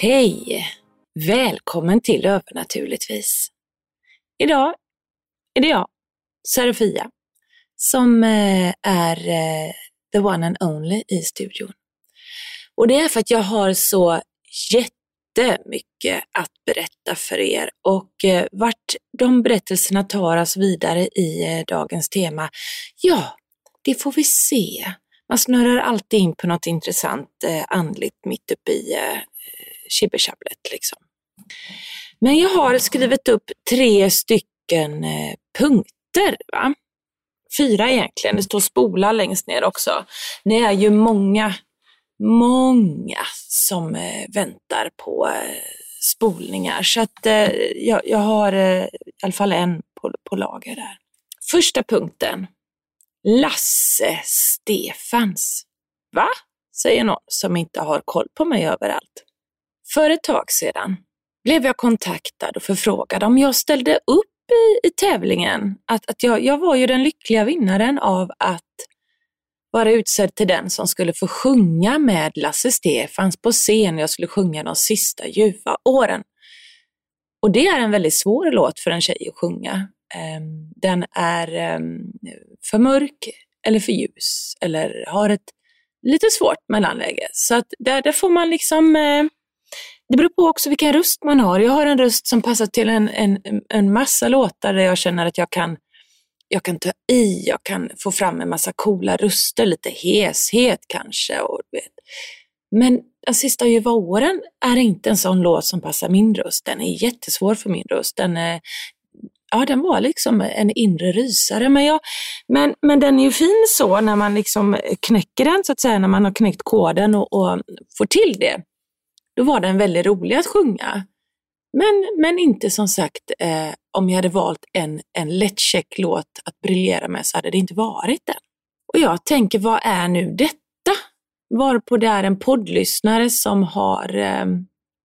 Hej! Välkommen till Övernaturligtvis. Idag är det jag, Serafia, som eh, är eh, the one and only i studion. Och det är för att jag har så jättemycket att berätta för er och eh, vart de berättelserna tar oss vidare i dagens tema, ja, det får vi se. Man snurrar alltid in på något intressant andligt mitt uppe i tjibbersjabblet. Liksom. Men jag har skrivit upp tre stycken eh, punkter. Va? Fyra egentligen, det står spola längst ner också. Det är ju många, många som eh, väntar på eh, spolningar. Så att jag, jag har i alla fall en på, på lager där. Första punkten. Lasse Stefans. Va? Säger någon som inte har koll på mig överallt. För ett tag sedan blev jag kontaktad och förfrågad om jag ställde upp i, i tävlingen. Att, att jag, jag var ju den lyckliga vinnaren av att vara utsedd till den som skulle få sjunga med Lasse Stefans på scen. Jag skulle sjunga de sista ljuva åren. Och det är en väldigt svår låt för en tjej att sjunga. Ehm, den är ehm, för mörk eller för ljus eller har ett lite svårt mellanläge. Så att där, där får man liksom eh, det beror på också vilken röst man har. Jag har en röst som passar till en, en, en massa låtar där jag känner att jag kan, jag kan ta i, jag kan få fram en massa coola röster, lite heshet kanske. Och, vet. Men Den sista ljuva åren är inte en sån låt som passar min röst. Den är jättesvår för min röst. Den, är, ja, den var liksom en inre rysare. Men, jag, men, men den är ju fin så när man liksom knäcker den, så att säga, när man har knäckt koden och, och får till det då var den väldigt rolig att sjunga. Men, men inte som sagt, eh, om jag hade valt en, en lättcheck låt att briljera med så hade det inte varit den. Och jag tänker, vad är nu detta? Varpå det är en poddlyssnare som har eh,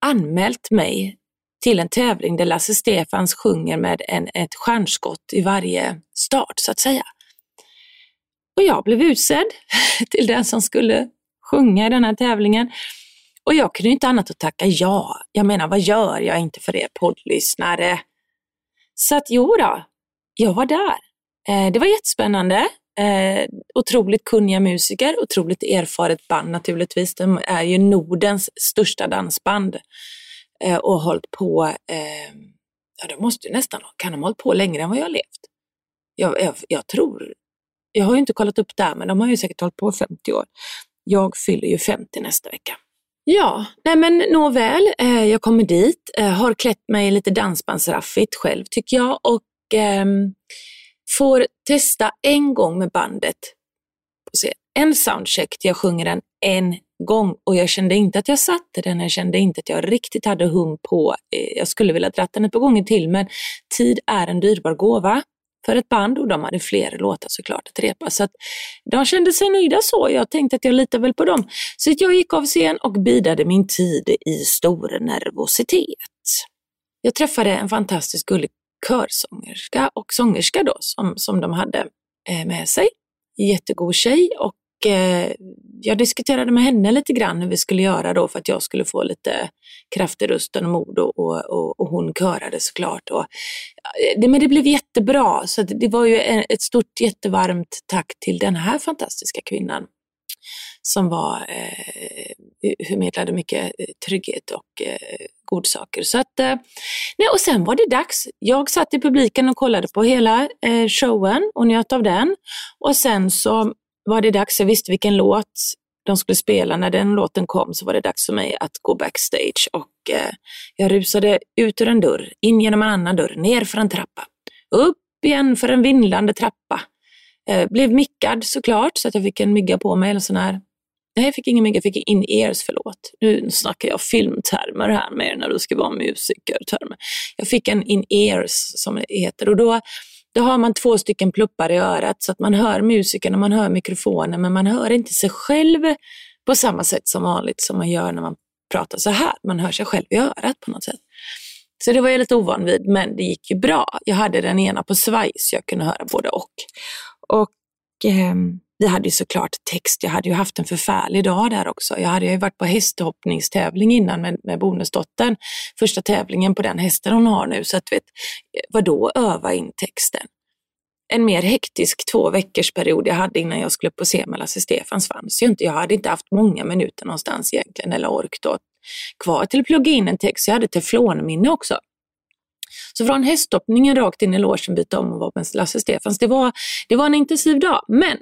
anmält mig till en tävling där Lasse Stefans sjunger med en, ett stjärnskott i varje start så att säga. Och jag blev utsedd till den som skulle sjunga i den här tävlingen. Och jag kunde inte annat att tacka ja. Jag menar, vad gör jag inte för er poddlyssnare? Så att jo då, jag var där. Eh, det var jättespännande. Eh, otroligt kunniga musiker, otroligt erfaret band naturligtvis. De är ju Nordens största dansband eh, och har hållit på, eh, ja de måste ju nästan, kan de ha hållit på längre än vad jag har levt? Jag, jag, jag tror, jag har ju inte kollat upp det men de har ju säkert hållit på 50 år. Jag fyller ju 50 nästa vecka. Ja, nej men nåväl, eh, jag kommer dit, eh, har klätt mig lite dansbandsraffigt själv tycker jag och eh, får testa en gång med bandet. En soundcheck till jag sjunger den en gång och jag kände inte att jag satte den, jag kände inte att jag riktigt hade hum på. Eh, jag skulle vilja dra den ett par gånger till men tid är en dyrbar gåva för ett band och de hade fler låtar såklart att repa. Så att de kände sig nöjda så. Jag tänkte att jag litar väl på dem. Så jag gick av scen och bidade min tid i stor nervositet. Jag träffade en fantastiskt gullig körsångerska och sångerska då som, som de hade eh, med sig. Jättegod tjej och eh, jag diskuterade med henne lite grann hur vi skulle göra då för att jag skulle få lite kraft i rösten och mod och, och, och hon körade såklart. Och, eh, det, men det blev jättebra, så det var ju ett stort jättevarmt tack till den här fantastiska kvinnan som var, eh, förmedlade mycket eh, trygghet och eh, godsaker. Så att, eh, nej, och sen var det dags. Jag satt i publiken och kollade på hela eh, showen och njöt av den. Och sen så var det dags, jag visste vilken låt de skulle spela. När den låten kom så var det dags för mig att gå backstage och eh, jag rusade ut ur en dörr, in genom en annan dörr, ner för en trappa, upp igen för en vindlande trappa. Eh, blev mickad såklart så att jag fick en mygga på mig, eller sån här Nej, jag fick ingen mygga, jag fick in-ears, förlåt. Nu snackar jag filmtermer här med när du ska vara musikertermer. Jag fick en in-ears som det heter och då då har man två stycken pluppar i örat så att man hör musiken och man hör mikrofonen men man hör inte sig själv på samma sätt som vanligt som man gör när man pratar så här. Man hör sig själv i örat på något sätt. Så det var jag lite ovan vid, men det gick ju bra. Jag hade den ena på svaj så jag kunde höra både och. Och ehm, vi hade ju såklart text. Jag hade ju haft en förfärlig dag där också. Jag hade ju varit på hästhoppningstävling innan med, med bonusdottern. Första tävlingen på den hästen hon har nu. Så att vet, vadå öva in texten? En mer hektisk två veckors period jag hade innan jag skulle upp på se med Stefans fanns ju inte. Jag hade inte haft många minuter någonstans egentligen eller ork då kvar till att plugga in en text. Jag hade teflonminne också. Så från hästhoppningen rakt in i logen, byta om och vara med Lasse Stefans. Det var, det var en intensiv dag, men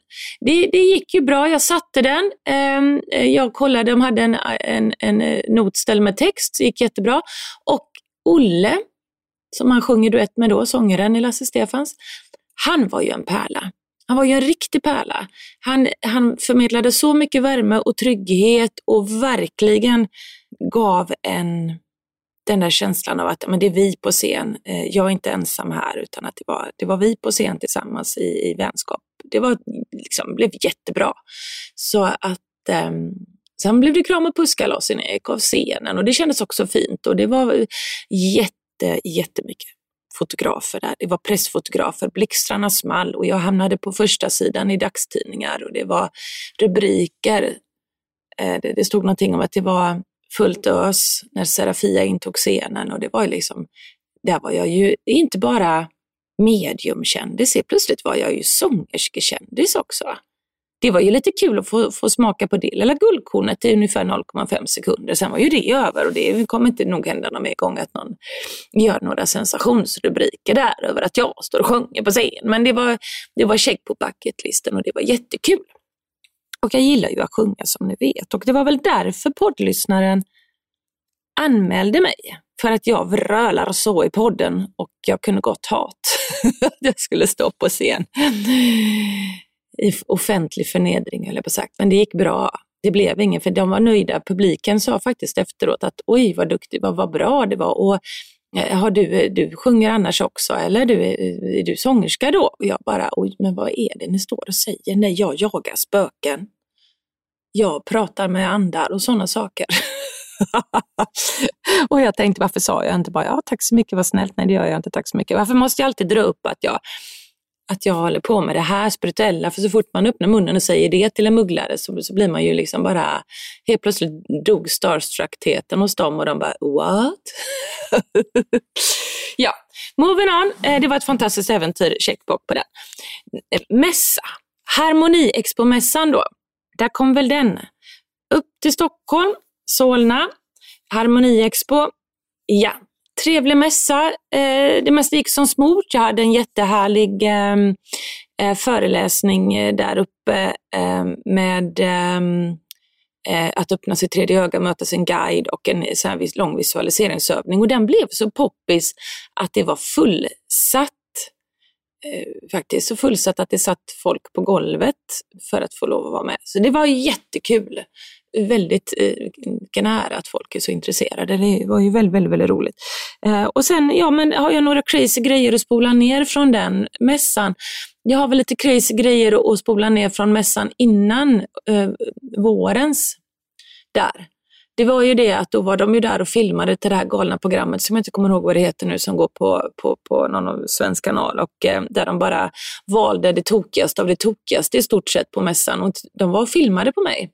det, det gick ju bra. Jag satte den. Ehm, jag kollade, de hade en, en, en eh, notställ med text, det gick jättebra. Och Olle, som han sjunger duett med då, sångaren i Lasse Stefans, han var ju en pärla. Han var ju en riktig pärla. Han, han förmedlade så mycket värme och trygghet och verkligen gav en den där känslan av att men det är vi på scen, eh, jag är inte ensam här, utan att det var, det var vi på scen tillsammans i, i vänskap. Det var, liksom, blev jättebra. Så att eh, Sen blev det kram och pusskalas när jag gick av scenen och det kändes också fint och det var jätte, jättemycket fotografer där. Det var pressfotografer, blixtrarna small och jag hamnade på första sidan i dagstidningar och det var rubriker. Eh, det stod någonting om att det var fullt ös när Serafia intog scenen och det var ju liksom, där var jag ju inte bara mediumkändis, plötsligt var jag ju sångerskekändis också. Det var ju lite kul att få, få smaka på det lilla guldkornet i ungefär 0,5 sekunder. Sen var ju det över och det kommer inte nog hända någon mer gång att någon gör några sensationsrubriker där över att jag står och sjunger på scen. Men det var, det var check på bucketlisten och det var jättekul. Och jag gillar ju att sjunga som ni vet och det var väl därför poddlyssnaren anmälde mig. För att jag vrölar så i podden och jag kunde gott hat att jag skulle stå på scen. I offentlig förnedring höll jag på sagt, men det gick bra. Det blev ingen, för de var nöjda. Publiken sa faktiskt efteråt att oj vad duktig, vad, vad bra det var. Och Eh, har du, eh, du sjunger annars också eller du, eh, är du sångerska då? Och jag bara, oj men vad är det ni står och säger? Nej, jag jagar spöken. Jag pratar med andar och sådana saker. och jag tänkte, varför sa jag inte bara, ja tack så mycket, vad snällt, nej det gör jag inte, tack så mycket. Varför måste jag alltid dra upp att jag, att jag håller på med det här spirituella? För så fort man öppnar munnen och säger det till en mugglare så, så blir man ju liksom bara, helt plötsligt dog starstruckheten hos dem och de bara, what? ja, moving on. Eh, det var ett fantastiskt äventyr, checkbox på den. Eh, mässa, Harmoni Expo-mässan då, där kom väl den. Upp till Stockholm, Solna, Harmoni Expo. Ja, trevlig mässa. Eh, det mesta gick som smort. Jag hade en jättehärlig ehm, eh, föreläsning eh, där uppe ehm, med ehm, att öppna sitt tredje öga, möta sin guide och en lång visualiseringsövning. Och den blev så poppis att det var fullsatt faktiskt. Så fullsatt att det satt folk på golvet för att få lov att vara med. Så det var jättekul. Väldigt eh, vilken nära att folk är så intresserade. Det var ju väldigt, väldigt, väldigt roligt. Eh, och sen ja, men har jag några crazy grejer att spola ner från den mässan. Jag har väl lite crazy grejer att spola ner från mässan innan eh, vårens där det var ju det att då var de ju där och filmade till det här galna programmet som jag inte kommer ihåg vad det heter nu, som går på, på, på någon svensk kanal och eh, där de bara valde det tokigaste av det tokigaste i stort sett på mässan och de var och filmade på mig.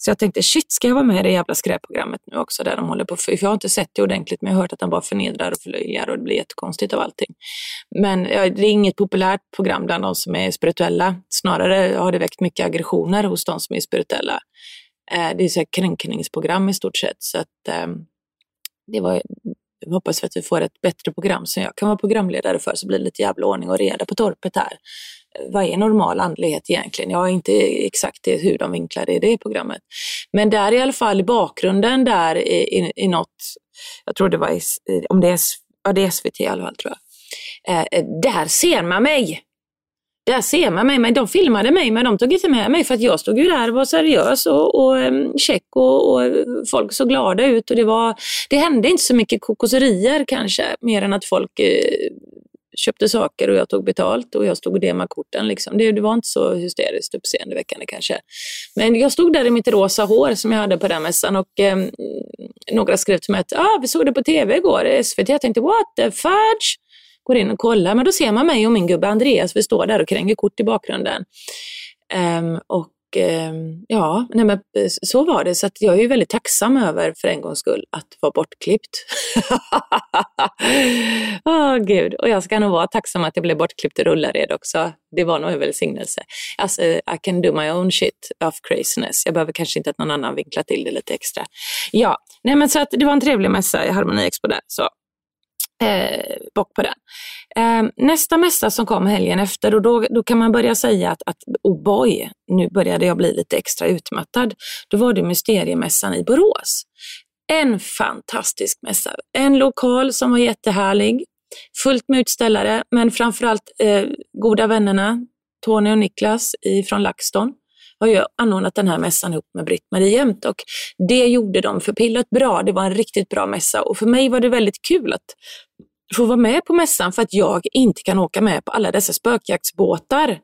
Så jag tänkte, shit, ska jag vara med i det jävla skräpprogrammet nu också där de håller på? För jag har inte sett det ordentligt, men jag har hört att de bara förnedrar och förlöjar och det blir jättekonstigt av allting. Men ja, det är inget populärt program bland de som är spirituella. Snarare har det väckt mycket aggressioner hos de som är spirituella. Eh, det är så kränkningsprogram i stort sett. Så att, eh, det var, jag hoppas att vi får ett bättre program som jag kan vara programledare för, så blir det lite jävla ordning och reda på torpet här. Eh, vad är normal andlighet egentligen? Jag har inte exakt det, hur de vinklar det i det programmet. Men där i alla fall i bakgrunden där i, i, i något, jag tror det var i, om det är, ja, det är SVT i alla fall tror jag. Eh, eh där ser man mig! Där ser man mig, men de filmade mig men de tog inte med mig för att jag stod ju där och var seriös och, och check och, och, folk såg glada ut och det var, det hände inte så mycket kokoserier kanske, mer än att folk eh, köpte saker och jag tog betalt och jag stod och demade korten. Liksom. Det, det, var inte så hysteriskt uppseendeväckande kanske. Men jag stod där i mitt rosa hår som jag hade på den mässan och eh, några skrev till mig att ah, vi såg det på tv igår, SVT. Jag tänkte what the fudge? Går in och kollar, men då ser man mig och min gubbe Andreas, vi står där och kränger kort i bakgrunden. Um, och um, ja, nej men eh, så var det. Så att jag är ju väldigt tacksam över, för en gångs skull, att vara bortklippt. Åh oh, gud, och jag ska nog vara tacksam att jag blev bortklippt i Rullared också. Det var nog en välsignelse. Alltså, eh, I can do my own shit of craziness. Jag behöver kanske inte att någon annan vinklar till det lite extra. Ja, nej men så att det var en trevlig mässa i Harmoni Expo där. Så eh, bock på den. Eh, nästa mässa som kom helgen efter, och då, då kan man börja säga att, att oh boy, nu började jag bli lite extra utmattad. Då var det Mysteriemässan i Borås. En fantastisk mässa. En lokal som var jättehärlig, fullt med utställare, men framförallt eh, goda vännerna Tony och Niklas från LaxTon har ju anordnat den här mässan ihop med Britt-Marie Jämt och det gjorde de förpillat bra. Det var en riktigt bra mässa och för mig var det väldigt kul att få vara med på mässan för att jag inte kan åka med på alla dessa spökjaktsbåtar.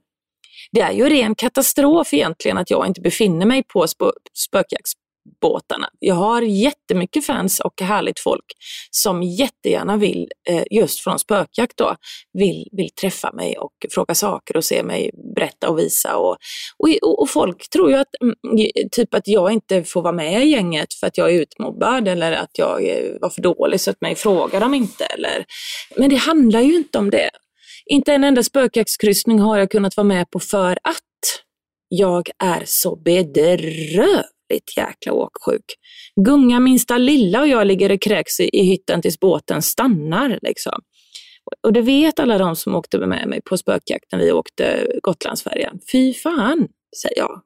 Det är ju ren katastrof egentligen att jag inte befinner mig på spökjakts båtarna. Jag har jättemycket fans och härligt folk som jättegärna vill, eh, just från spökjakt då, vill, vill träffa mig och fråga saker och se mig berätta och visa. Och, och, och folk tror ju att, mm, typ att jag inte får vara med i gänget för att jag är utmobbad eller att jag eh, var för dålig så att mig frågar de inte. Eller, men det handlar ju inte om det. Inte en enda spökjaktskryssning har jag kunnat vara med på för att jag är så bedrövad jävligt jäkla åksjuk. Gunga minsta lilla och jag ligger och kräks i, i hytten tills båten stannar. Liksom. Och det vet alla de som åkte med mig på spökjakt när vi åkte Gotlandsfärjan. Fy fan, säger jag.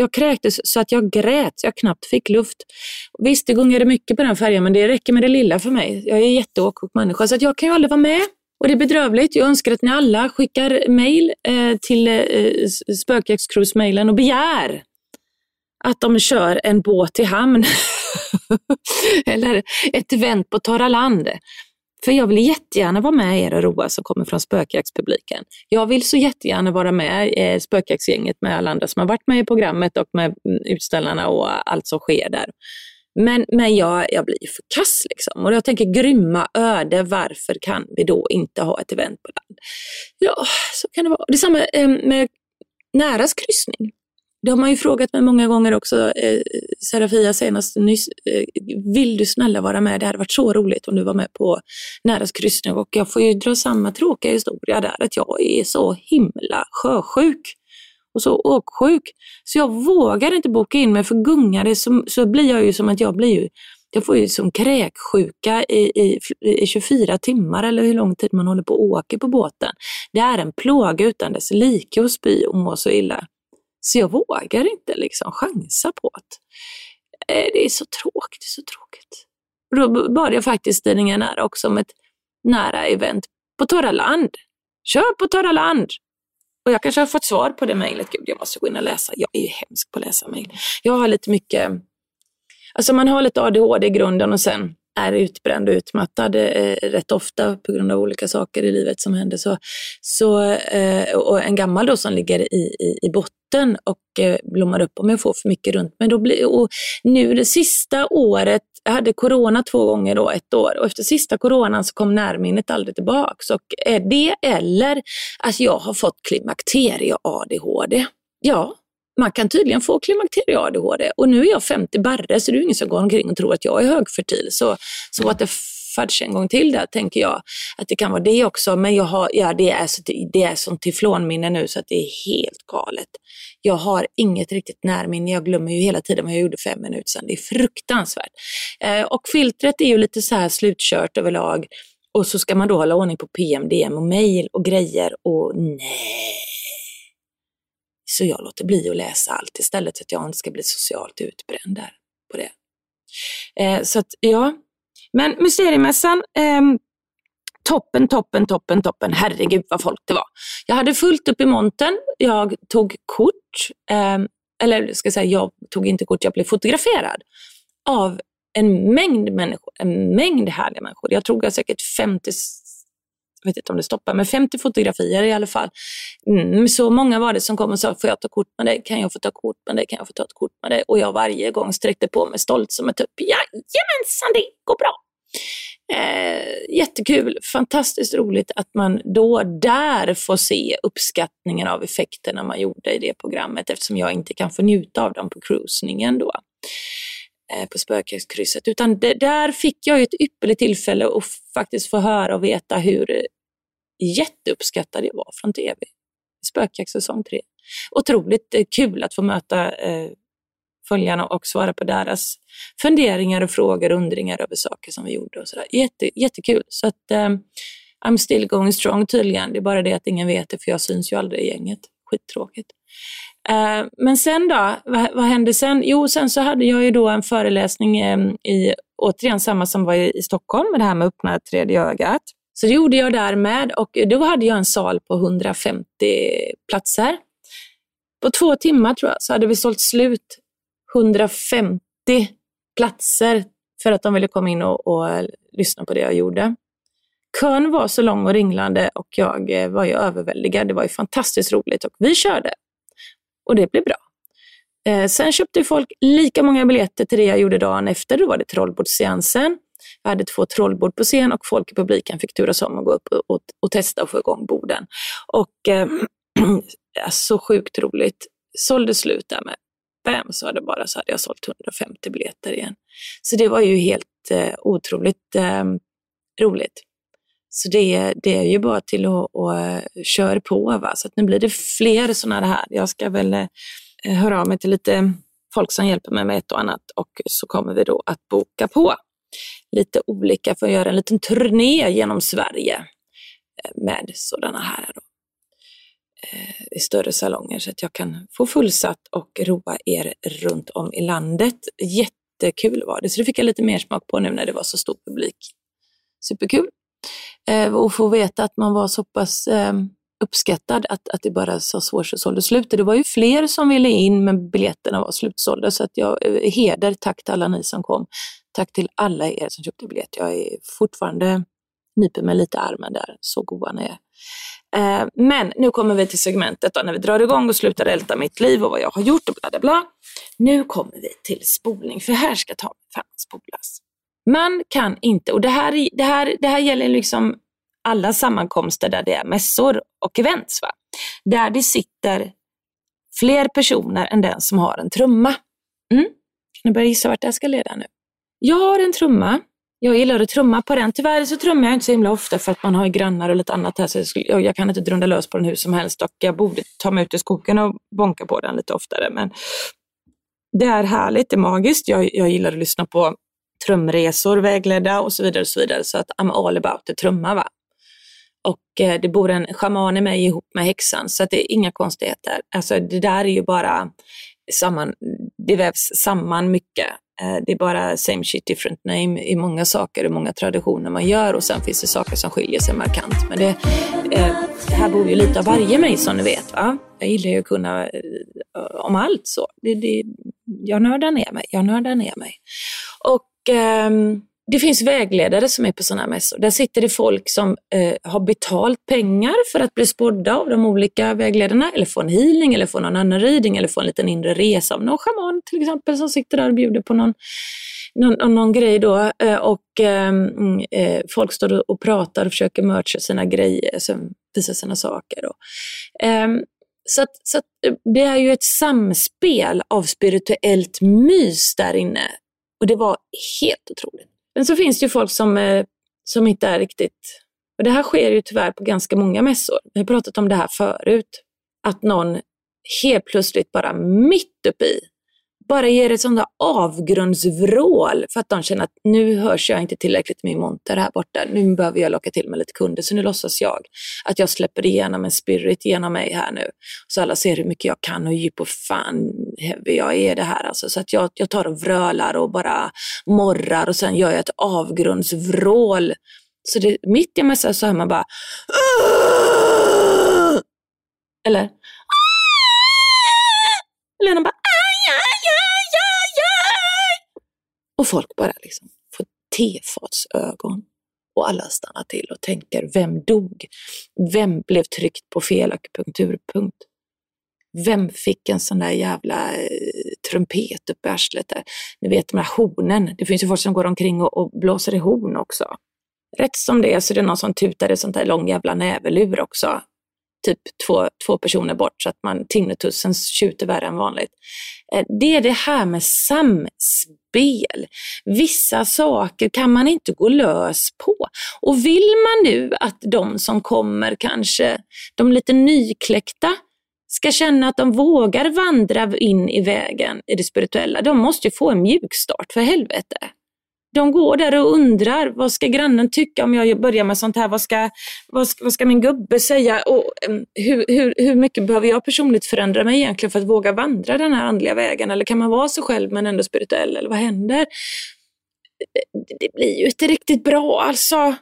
Jag kräktes så att jag grät, så jag knappt fick luft. Visst, det gungade mycket på den färjan, men det räcker med det lilla för mig. Jag är en jätteåksjuk människa, så att jag kan ju aldrig vara med. Och det är bedrövligt. Jag önskar att ni alla skickar mail eh, till eh, spökjaktscruise-mailen och begär att de kör en båt till hamn. Eller ett event på torra land. För jag vill jättegärna vara med er och roa som kommer från spökjaktspubliken. Jag vill så jättegärna vara med eh, spökjaktsgänget med alla andra som har varit med i programmet och med mm, utställarna och allt som sker där. Men, men jag, jag blir för kass liksom. Och jag tänker grymma öde, varför kan vi då inte ha ett event på land? Ja, så kan det vara. Detsamma eh, med Näras kryssning. Det har man ju frågat mig många gånger också, eh, Serafia senast nyss. Eh, vill du snälla vara med? Det hade varit så roligt om du var med på Näras kryssning och jag får ju dra samma tråkiga historia där, att jag är så himla sjösjuk och så åksjuk. Så jag vågar inte boka in mig, för gungar det så, så blir jag ju som att jag blir ju jag får ju som kräksjuka i, i, i 24 timmar eller hur lång tid man håller på och åker på båten. Det är en plåga utan dess like att spy och må så illa. Så jag vågar inte liksom chansa på att eh, det är så tråkigt, så tråkigt. då bad jag faktiskt tidningen Nära också om ett nära event på torra land. Kör på torra land! Och jag kanske har fått svar på det mejlet. Gud, jag måste gå in och läsa. Jag är ju hemsk på att läsa mejl. Jag har lite mycket, alltså man har lite ADHD i grunden och sen är utbränd och utmattad eh, rätt ofta på grund av olika saker i livet som händer. Så, så, eh, och en gammal då som ligger i, i, i botten och eh, blommar upp om jag får för mycket runt mig. Då blir, och nu det sista året, jag hade corona två gånger då, ett år, och efter sista coronan så kom närminnet aldrig tillbaks. Och är det eller att jag har fått klimakterie-ADHD? Ja, man kan tydligen få klimakterie-ADHD och nu är jag 50 barre så det är ingen som går omkring och tror att jag är högfertil. Så, så what the fudge en gång till där tänker jag att det kan vara det också. Men jag har, ja, det, är så, det är som teflonminne nu så att det är helt galet. Jag har inget riktigt närminne. Jag glömmer ju hela tiden vad jag gjorde för fem minuter sedan. Det är fruktansvärt. Eh, och filtret är ju lite så här slutkört överlag. Och så ska man då hålla ordning på PM, DM och mail och grejer och nej. Så jag låter bli att läsa allt istället så att jag inte ska bli socialt utbränd där på det. Eh, så att ja, men Mysteriemässan, eh, toppen, toppen, toppen, toppen. Herregud vad folk det var. Jag hade fullt upp i montern. Jag tog kort, eh, eller ska jag säga, jag tog inte kort, jag blev fotograferad av en mängd människor, en mängd härliga människor. Jag tror jag säkert 50 jag vet inte om det stoppar, men 50 fotografier i alla fall. Mm, så många var det som kom och sa, får jag ta kort med dig? Kan jag få ta kort med dig? Kan jag få ta ett kort med dig? Och jag varje gång sträckte på mig stolt som ett tupp. Jajamensan, det går bra. Eh, jättekul, fantastiskt roligt att man då där får se uppskattningen av effekterna man gjorde i det programmet eftersom jag inte kan få njuta av dem på cruisningen då eh, Eh, på spökjaktkrysset, Utan det, där fick jag ett ypperligt tillfälle att faktiskt få höra och veta hur jätteuppskattad jag var från TV. Spökjakt säsong 3. Otroligt eh, kul att få möta eh, följarna och svara på deras funderingar och frågor och undringar över saker som vi gjorde. och så Jätte, Jättekul. Så att, eh, I'm still going strong tydligen. Det är bara det att ingen vet det för jag syns ju aldrig i gänget. Skittråkigt. Eh, men sen då, vad, vad, hände sen? Jo, sen så hade jag ju då en föreläsning eh, i, återigen samma som var i, i Stockholm, med det här med öppna tredje ögat. Så det gjorde jag där med och då hade jag en sal på 150 platser. På två timmar tror jag så hade vi sålt slut 150 platser för att de ville komma in och, och eh, lyssna på det jag gjorde. Kön var så lång och ringlande och jag eh, var ju överväldigad. Det var ju fantastiskt roligt och vi körde. Och det blev bra. Eh, sen köpte folk lika många biljetter till det jag gjorde dagen efter. Då var det trollbordsseansen. Jag hade två trollbord på scen och folk i publiken fick turas om att gå upp och, och, och testa och få igång borden. Och eh, så sjukt roligt. Sålde slut där med fem så hade, bara, så hade jag sålt 150 biljetter igen. Så det var ju helt eh, otroligt eh, roligt. Så det, det är ju bara till att, att eh, köra på. Va? Så att nu blir det fler sådana här. Jag ska väl eh, höra av mig till lite folk som hjälper mig med ett och annat och så kommer vi då att boka på lite olika för att göra en liten turné genom Sverige eh, med sådana här då. Eh, i större salonger så att jag kan få fullsatt och roa er runt om i landet. Jättekul var det, så det fick jag lite mer smak på nu när det var så stor publik. Superkul! Eh, och få veta att man var så pass eh, uppskattad att, att det bara så svårt slut. Det var ju fler som ville in men biljetterna var slutsålda så att jag eh, heder, tack till alla ni som kom. Tack till alla er som köpte biljett. Jag är fortfarande nyper mig lite i armen där, så goa ni är. Eh, men nu kommer vi till segmentet då, när vi drar igång och slutar älta mitt liv och vad jag har gjort och bla bla bla. Nu kommer vi till spolning, för här ska ta fan spolas. Man kan inte, och det här, det här, det här gäller liksom alla sammankomster där det är mässor och events, va? där det sitter fler personer än den som har en trumma. Mm? Kan du börja gissa vart det här ska leda nu? Jag har en trumma jag gillar att trumma på den. Tyvärr så trummar jag inte så himla ofta för att man har grannar och lite annat här så jag, skulle, jag kan inte drunda lös på den hur som helst och jag borde ta mig ut i skogen och bonka på den lite oftare. Men det är härligt, det är magiskt. Jag, jag gillar att lyssna på trumresor vägledda och så vidare. och Så vidare så att I'm all about the trumma. Va? Och eh, det bor en schaman i mig ihop med häxan så att det är inga konstigheter. Alltså det där är ju bara samman, det vävs samman mycket. Eh, det är bara same shit different name i många saker och många traditioner man gör och sen finns det saker som skiljer sig markant. Men det, eh, det här bor ju lite av varje mig som ni vet. Va? Jag gillar ju att kunna eh, om allt så. Det, det, jag nördar ner mig. Jag nördar ner mig. Och eh, det finns vägledare som är på sådana här mässor. Där sitter det folk som eh, har betalt pengar för att bli spådda av de olika vägledarna, eller få en healing, eller få någon annan reading, eller få en liten inre resa av någon schaman till exempel som sitter där och bjuder på någon, någon, någon grej då. Eh, och ehm, eh, folk står och pratar och försöker mercha sina grejer, eh, visa sina saker. Då. Ehm, så, att, så att eh, det är ju ett samspel av spirituellt mys där inne. Och det var helt otroligt. Men så finns det ju folk som, eh, som inte är riktigt... Och det här sker ju tyvärr på ganska många mässor. Vi har pratat om det här förut. Att någon helt plötsligt bara mitt uppe i bara ger ett sånt där avgrundsvrål för att de känner att nu hörs jag inte tillräckligt med min monter här borta. Nu behöver jag locka till mig lite kunder så nu låtsas jag att jag släpper igenom en spirit genom mig här nu. Så alla ser hur mycket jag kan och hur djup och fan heavy jag är det här alltså. Så att jag, jag tar och vrölar och bara morrar och sen gör jag ett avgrundsvrål. Så det, mitt i mässan så hör man bara eller eller man bara Och folk bara liksom får tefatsögon. Och alla stannar till och tänker, vem dog? Vem blev tryckt på fel akupunkturpunkt? Vem fick en sån där jävla eh, trumpet upp i arslet där? Ni vet de där hornen. Det finns ju folk som går omkring och, och blåser i horn också. Rätt som det är så är det någon som tutar i sånt där lång jävla näverlur också typ två, två personer bort så att man tinnitusen tjuter värre än vanligt. Eh, det är det här med samspel. Vissa saker kan man inte gå lös på. Och vill man nu att de som kommer, kanske de lite nykläckta, ska känna att de vågar vandra in i vägen i det spirituella, de måste ju få en mjukstart för helvete. De går där och undrar, vad ska grannen tycka om jag börjar med sånt här? Vad ska, vad ska, vad ska min gubbe säga? Och, hur, hur, hur mycket behöver jag personligt förändra mig egentligen för att våga vandra den här andliga vägen? Eller kan man vara sig själv men ändå spirituell? Eller vad händer? Det, det blir ju inte riktigt bra alltså.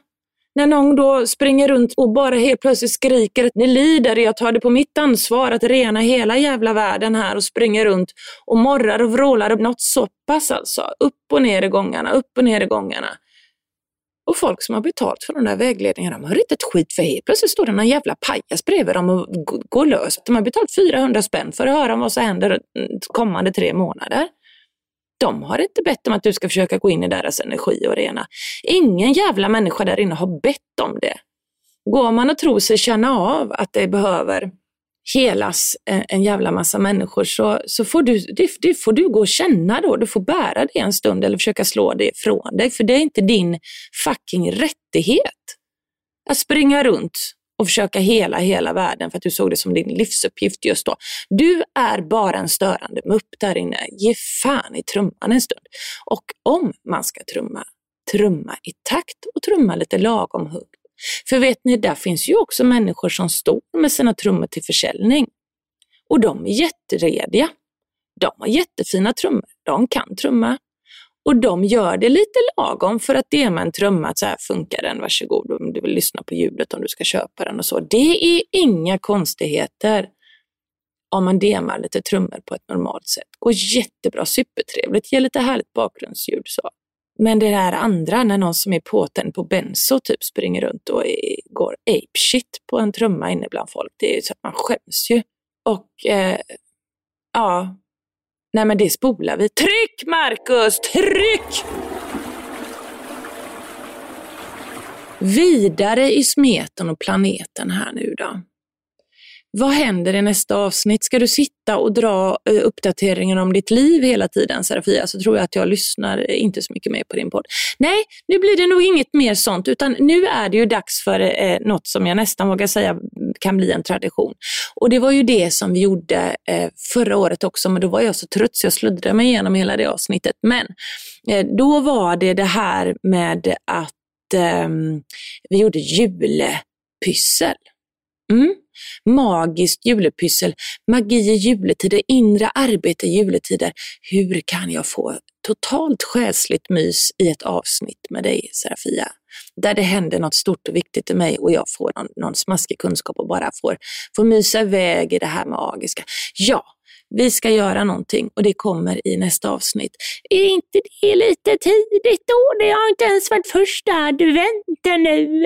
När någon då springer runt och bara helt plötsligt skriker att ni lider, jag tar det på mitt ansvar att rena hela jävla världen här och springer runt och morrar och vrålar något så pass alltså. Upp och ner i gångarna, upp och ner i gångarna. Och folk som har betalt för de där vägledningarna, de har inte ett skit för helt plötsligt står det någon jävla pajas bredvid dem och går lös. De har betalt 400 spänn för att höra vad som händer kommande tre månader. De har inte bett om att du ska försöka gå in i deras energi och rena. Ingen jävla människa där inne har bett om det. Går man och tror sig känna av att det behöver helas en, jävla massa människor så, så får du, det, det, får du gå och känna då. Du får bära det en stund eller försöka slå det ifrån dig, för det är inte din fucking rättighet. Att springa runt och försöka hela hela världen för att du såg det som din livsuppgift just då. Du är bara en störande mupp där inne. Ge fan i trumman en stund. Och om man ska trumma, trumma i takt och trumma lite lagom hugg. För vet ni, där finns ju också människor som står med sina trummor till försäljning. Och de är jätterediga. De har jättefina trummor. De kan trumma. Och de gör det lite lagom för att det med en trumma, att så här funkar den, varsågod om du vill lyssna på ljudet om du ska köpa den och så. Det är inga konstigheter om man demar lite trummor på ett normalt sätt. Går jättebra, supertrevligt, ger lite härligt bakgrundsljud så. Men det där andra, när någon som är påtänd på benzo typ springer runt och är, går apeshit på en trumma inne bland folk, det är ju så att man skäms ju. Och eh, ja, Nej men det spolar vi. Tryck Marcus, tryck! Vidare i smeten och planeten här nu då. Vad händer i nästa avsnitt? Ska du sitta och dra eh, uppdateringen om ditt liv hela tiden, Serafia, så tror jag att jag lyssnar eh, inte så mycket mer på din podd. Nej, nu blir det nog inget mer sånt, utan nu är det ju dags för eh, något som jag nästan vågar säga kan bli en tradition. Och det var ju det som vi gjorde eh, förra året också, men då var jag så trött så jag sluddrade mig igenom hela det avsnittet. Men eh, då var det det här med att eh, vi gjorde julepyssel. Mm magiskt julepyssel, magi i juletider, inre arbete i juletider. Hur kan jag få totalt själsligt mys i ett avsnitt med dig, Serafia? Där det händer något stort och viktigt i mig och jag får någon, någon smaskig kunskap och bara får, får mysa iväg i det här magiska. Ja, vi ska göra någonting och det kommer i nästa avsnitt. Är inte det lite tidigt då? Det har inte ens varit första adventen nu.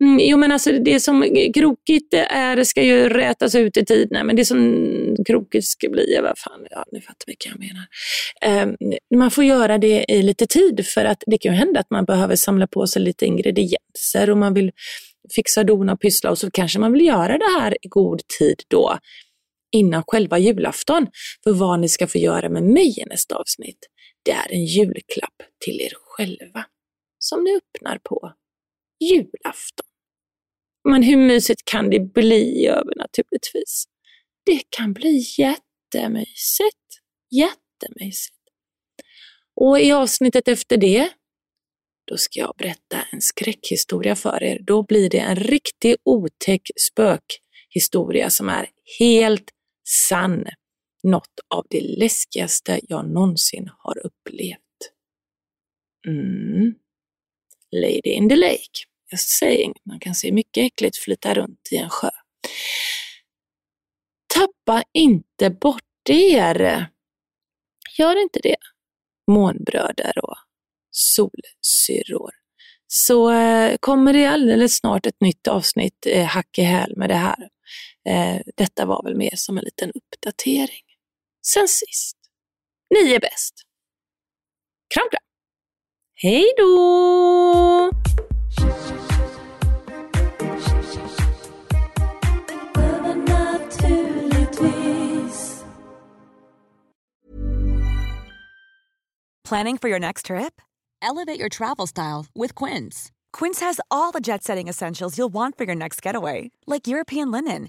Mm, jo men alltså det som krokigt är ska ju rätas ut i tid. Nej, men det som krokigt ska bli, vad fan, ja ni fattar vilka jag menar. Um, man får göra det i lite tid för att det kan ju hända att man behöver samla på sig lite ingredienser och man vill fixa, dona och pyssla och så kanske man vill göra det här i god tid då innan själva julafton. För vad ni ska få göra med mig i nästa avsnitt, det är en julklapp till er själva. Som ni öppnar på julafton. Men hur mysigt kan det bli övernaturligtvis? Det kan bli jättemysigt. Jättemysigt. Och i avsnittet efter det, då ska jag berätta en skräckhistoria för er. Då blir det en riktig otäck spökhistoria som är helt sann. Något av det läskigaste jag någonsin har upplevt. Mm. Lady in the Lake. Jag säger inget, man kan se mycket äckligt flyta runt i en sjö. Tappa inte bort er. Gör inte det, månbröder och solsyrror. Så eh, kommer det alldeles snart ett nytt avsnitt eh, hack i häl med det här. Eh, detta var väl mer som en liten uppdatering. Sen sist, ni är bäst. Kram, kram. Hej då! Planning for your next trip? Elevate your travel style with Quince. Quince has all the jet setting essentials you'll want for your next getaway, like European linen,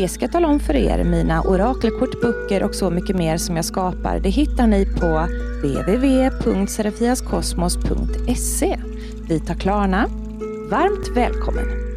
Det ska jag tala om för er. Mina orakelkort, böcker och så mycket mer som jag skapar, det hittar ni på www.serafiaskosmos.se. Vi tar Klarna. Varmt välkommen!